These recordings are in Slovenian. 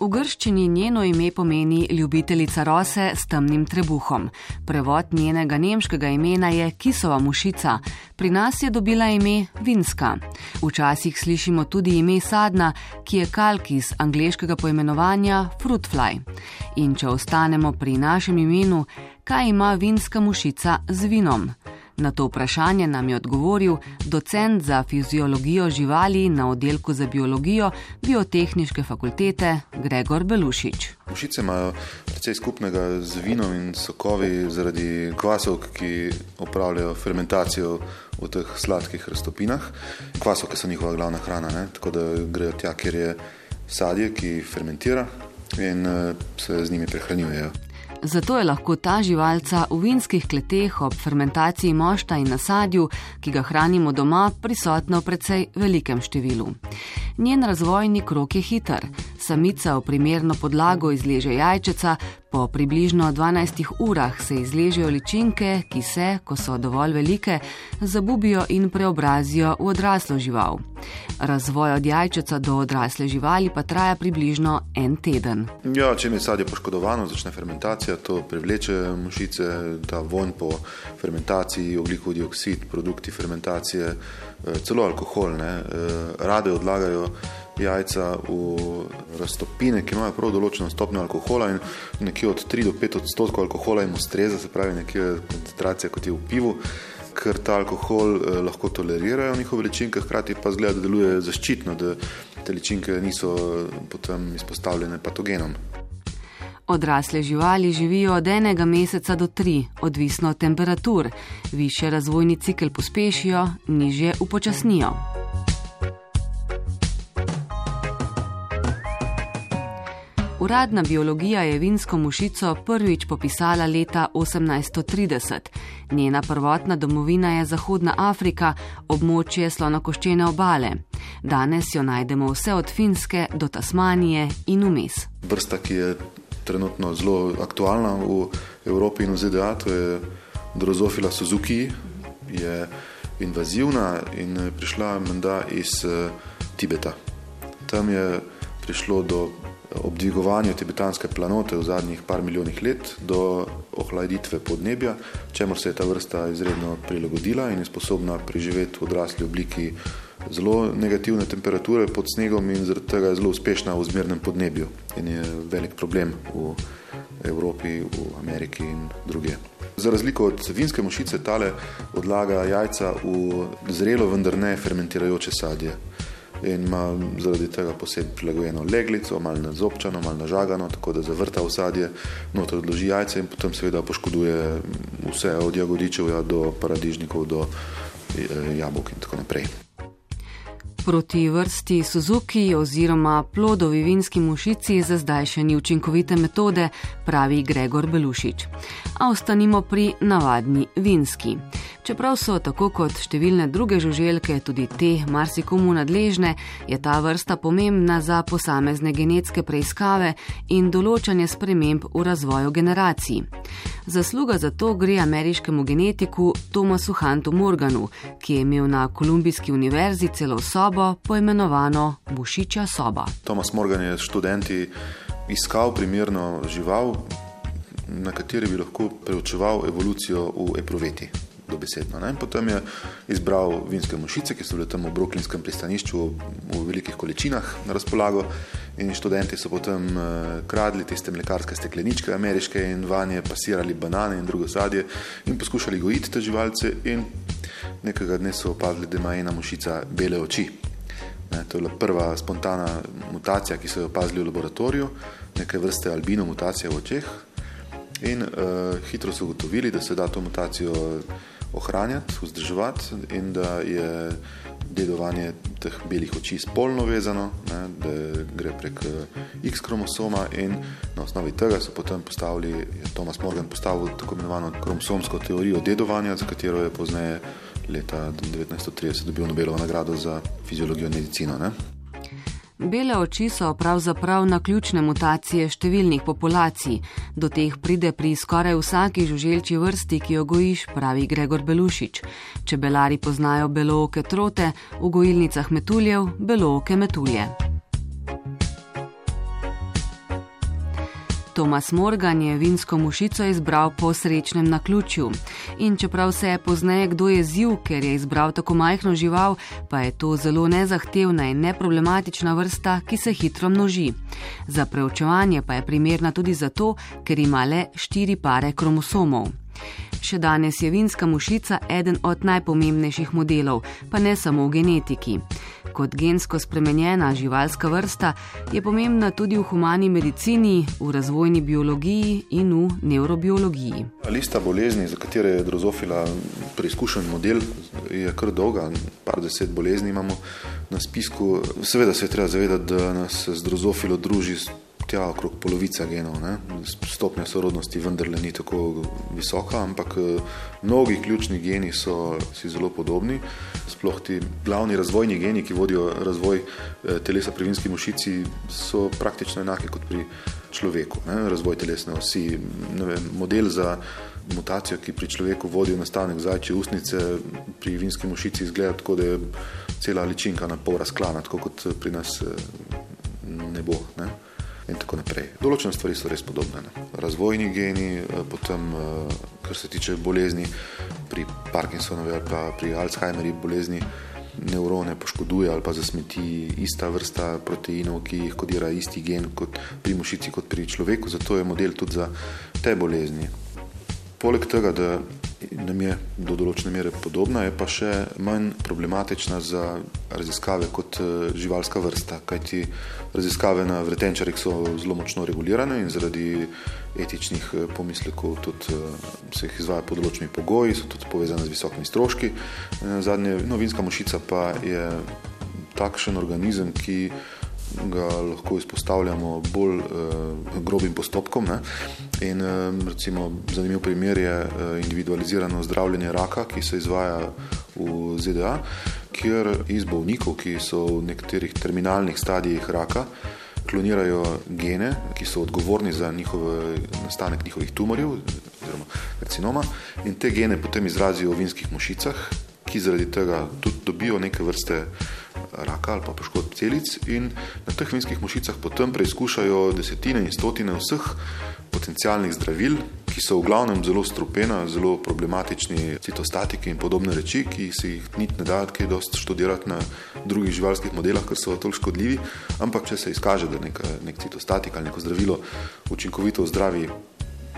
V grščini njeno ime pomeni ljubiteljica rose s temnim trebuhom. Prevod njenega nemškega imena je kisova mušica, pri nas je dobila ime vinska. Včasih slišimo tudi ime sadna, ki je kalk iz angliškega poimenovanja fruitfly. In če ostanemo pri našem imenu, kaj ima vinska mušica z vinom? Na to vprašanje nam je odgovoril docent za fiziologijo živali na oddelku za biologijo Biotehničke fakultete Gregor Belušič. Mušice imajo precej skupnega z vinom in sokovi zaradi kvasov, ki opravljajo fermentacijo v teh sladkih raztopinah. Kvasovke so njihova glavna hrana, ne? tako da grejo tja, kjer je sadje, ki fermentira in eh, se z njimi prehranjujejo. Zato je lahko ta živalca v vinskih kleteh ob fermentaciji mošta in nasadju, ki ga hranimo doma, prisotna v precej velikem številu. Njen razvojni krok je hiter. Samica v primerno podlago izleže jajčeca, Po približno 12 urah se izležejo ličinke, ki se, ko so dovolj velike, zabubijo in preobrazijo v odraslo žival. Razvoj od jajčeca do odrasle živali pa traja približno en teden. Ja, če je sadje poškodovano, začne fermentacija, to privleče mušice, ta vonj po fermentaciji, oglikov dioksid, produkti fermentacije, eh, celo alkohol, ne, eh, rade odlagajo jajca v raztopine, ki imajo prav določeno stopnjo alkohola in nekje od 3 do 5 odstotkov alkohola jim ustreza, se pravi nekje koncentracija kot je v pivu, ker ta alkohol eh, lahko tolerirajo njihove ličinke, hkrati pa zgleda, da deluje zaščitno, da te ličinke niso eh, potem izpostavljene patogenom. Odrasle živali živijo od enega meseca do tri, odvisno od temperatur. Više razvojni cikl pospešijo, nižje upočasnijo. Uradna biologija je vinsko mušico prvič popisala leta 1830. Njena prvotna domovina je Zahodna Afrika, območje slonokoščene obale. Danes jo najdemo vse od Finske do Tasmanije in vmes. Vrsta, ki je trenutno zelo aktualna v Evropi in v ZDA, to je Drozofila Suzuki, je invazivna in je prišla menda iz eh, Tibeta. Tam je prišlo do ob dvigovanju tibetanske planote v zadnjih par milijonih let do ohladitve podnebja, čemu se je ta vrsta izredno prilagodila in je sposobna preživeti v odrasli obliki zelo negativne temperature pod snegom in zaradi tega je zelo uspešna v zmernem podnebju in je velik problem v Evropi, v Ameriki in druge. Za razliko od vinske mušice, tale odlaga jajca v zrelo, vendar ne fermentirajoče sadje in ima zaradi tega posebej prilagojeno leglico, malo nazobčano, malo nažagano, tako da zavrta usadje, noter odloži jajce in potem seveda poškoduje vse od jagodičev ja, do paradižnikov, do eh, jabolk in tako naprej. Proti vrsti Suzuki oziroma plodovi vinski mušici za zdaj še ni učinkovite metode, pravi Gregor Belušič. A ostanimo pri navadni vinski. Čeprav so tako kot številne druge žuželke tudi te marsikomu nadležne, je ta vrsta pomembna za posamezne genetske preiskave in določanje sprememb v razvoju generacij. Zasluga za to gre ameriškemu genetiku Thomasu Huntu Morganu, ki je imel na Kolumbijski univerzi celo sobo poimenovano Bušiča soba. Thomas Morgan je študenti iskal primerno žival, na kateri bi lahko preučeval evolucijo v epruveti dobesedno. Ne? Potem je izbral vinske mušice, ki so bile tam v Brooklynskem pristanišču v, velikih količinah na razpolago in študenti so potem uh, kradli tiste mlekarske stekleničke ameriške in vanje pasirali banane in drugo sadje in poskušali gojiti te živalce in nekega dne so opazili, da ima ena mušica bele oči. Ne, to je bila prva spontana mutacija, ki so jo opazili v laboratoriju, neke vrste albino mutacija v očeh. In uh, hitro so ugotovili, da se da to mutacijo ohranjati, vzdrževati in da je dedovanje teh belih oči spolno vezano, ne, da gre prek eh, X kromosoma in na osnovi tega so potem postavili, je Thomas Morgan postavil tako imenovano kromosomsko teorijo dedovanja, za katero je pozneje leta 1930 dobil Nobelovo nagrado za fiziologijo in medicino. Ne. Bele oči so pravzaprav na ključne mutacije številnih populacij. Do teh pride pri skoraj vsaki žuželči vrsti, ki jo gojiš, pravi Gregor Belušič. Čebelari poznajo belooke trote, v gojilnicah metuljev belooke metulje. Tomas Morgan je vinsko mušico izbral po srečnem naključju. In čeprav se je pozneje kdo jezil, ker je izbral tako majhno žival, pa je to zelo nezahtevna in neproblematična vrsta, ki se hitro množi. Za preučevanje pa je primerna tudi zato, ker ima le štiri pare kromosomov. Še danes je vinska mušica eden od najpomembnejših modelov, pa ne samo v genetiki. Kot gensko spremenjena živalska vrsta je pomembna tudi v humani medicini, v razvojni biologiji in v neurobiologiji. Lista bolezni, za katere je drozofila preizkušen model, je kar dolga, par deset bolezni imamo na spisku. Seveda se je treba zavedati, da nas z drozofilo druži tja okrog polovica genov. Ne? Stopnja sorodnosti vendarle ni tako visoka, ampak eh, mnogi ključni geni so si zelo podobni. Sploh ti glavni razvojni geni, ki vodijo razvoj eh, telesa pri vinski mušici, so praktično enaki kot pri človeku. Ne? Razvoj telesne osi, vem, model za mutacijo, ki pri človeku vodi v nastanek zajče usnice, pri vinski mušici izgleda tako, da je cela ličinka na pol razklana, tako kot pri nas eh, ne bo. Ne? In tako naprej. Določene stvari so res podobne. Ne? Razvojni geni, eh, potem, eh, kar se tiče bolezni, pri Parkinsonovi ali pa pri Alzheimerji bolezni, nevrone poškoduje ali pa zasmeti ista vrsta proteinov, ki jih kodira isti gen kot pri mušici, kot pri človeku, zato je model tudi za te bolezni. Poleg tega, da nam je do določene mere podobna, je pa še manj problematična za raziskave kot eh, živalska vrsta, kajti raziskave na vretenčarjih so zelo močno regulirane in zaradi etičnih eh, pomislekov tudi eh, se jih izvaja pod določenimi pogoji, so tudi povezane z visokimi stroški. Zadnje, novinska mušica pa je takšen organizem, ki ga lahko izpostavljamo bolj uh, grobim postopkom. Ne? In uh, recimo zanimiv primer je uh, individualizirano zdravljenje raka, ki se izvaja v ZDA, kjer iz bolnikov, ki so v nekaterih terminalnih stadijih raka, klonirajo gene, ki so odgovorni za njihov nastanek njihovih tumorjev, oziroma karcinoma, in te gene potem izrazijo v vinskih mušicah, ki zaradi tega tudi dobijo neke vrste raka ali pa poškodb celic in na teh vinskih mušicah potem preizkušajo desetine in stotine vseh potencijalnih zdravil, ki so v glavnem zelo strupena, zelo problematični citostatiki in podobne reči, ki se jih niti ne da kaj dosti študirati na drugih živalskih modelah, ker so toliko škodljivi, ampak če se izkaže, da neka, nek citostatik ali neko zdravilo učinkovito zdravi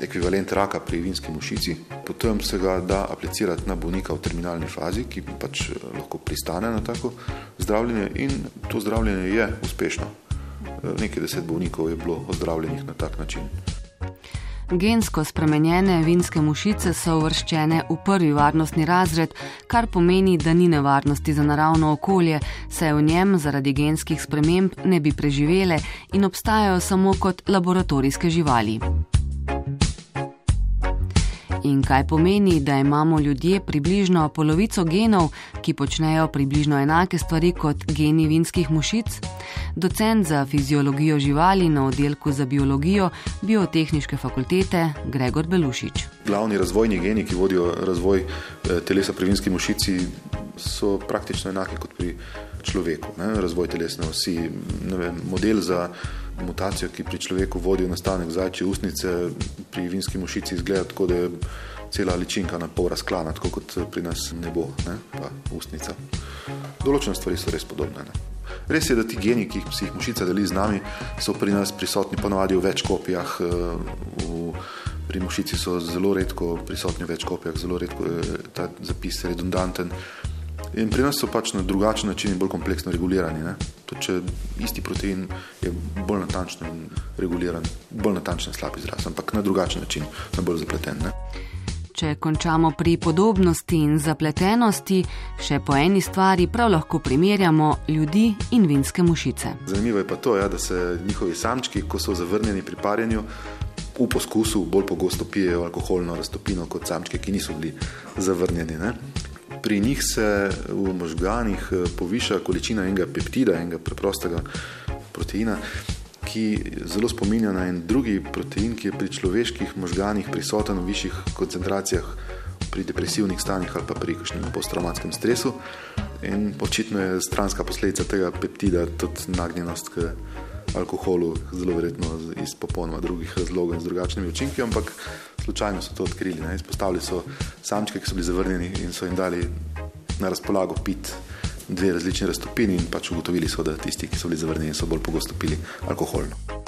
ekvivalent raka pri vinski mušici, potem se ga da aplicirati na bolnika v terminalni fazi, ki pač eh, lahko pristane na tako zdravljenje in to zdravljenje je uspešno. Eh, nekaj deset bolnikov je bilo ozdravljenih na tak način. Gensko spremenjene vinske mušice so uvrščene v prvi varnostni razred, kar pomeni, da ni nevarnosti za naravno okolje, saj v njem zaradi genskih sprememb ne bi preživele in obstajajo samo kot laboratorijske živali in kaj pomeni, da imamo ljudje približno polovico genov, ki počnejo približno enake stvari kot geni vinskih mušic? Docent za fiziologijo živali na oddelku za biologijo Biotehničke fakultete Gregor Belušič. Glavni razvojni geni, ki vodijo razvoj eh, telesa pri vinski mušici, so praktično enaki kot pri človeku. Ne? Razvoj telesne osi, vem, model za mutacijo, ki pri človeku vodi v nastanek zajčje usnice, pri vinski mušici izgleda tako, da je cela ličinka na pol razklana, tako kot pri nas ne bo, ne? pa usnica. Določene stvari so res podobne. Ne? Res je, da ti geni, ki si jih mušica deli z nami, so pri nas prisotni ponovadi v več kopijah. Eh, v, pri mušici so zelo redko prisotni v več kopijah, zelo redko je ta zapis redundanten. In pri nas so pač na drugačen način in bolj kompleksno regulirani. To, če isti protein je bolj natančno reguliran, bolj natančen, slab izraz, ampak na drugačen način, na bolj zapleten. Ne? Če končamo pri podobnosti in zapletenosti, še po eni stvari prav lahko primerjamo ljudi in vinske mušice. Zanimivo je pa to, ja, da se njihovi samčki, ko so zavrnjeni pri parjenju, v poskusu bolj pogosto pijejo alkoholno raztopino kot samčke, ki niso bili zavrnjeni. Ne? pri njih se v možganih eh, poviša količina enega peptida, enega preprostega proteina, ki zelo spominja na en drugi protein, ki je pri človeških možganih prisoten v višjih koncentracijah pri depresivnih stanjih ali pa pri kakšnem posttraumatskem stresu. In očitno je stranska posledica tega peptida tudi nagnjenost k alkoholu, zelo verjetno iz popolnoma drugih razlogov in z drugačnimi učinki, ampak slučajno so to odkrili. Ne. Izpostavili so samčke, ki so bili zavrnjeni in so jim dali na razpolago pit dve različni raztopini in pač ugotovili so, da tisti, ki so bili zavrnjeni, so bolj pogosto pili alkoholno.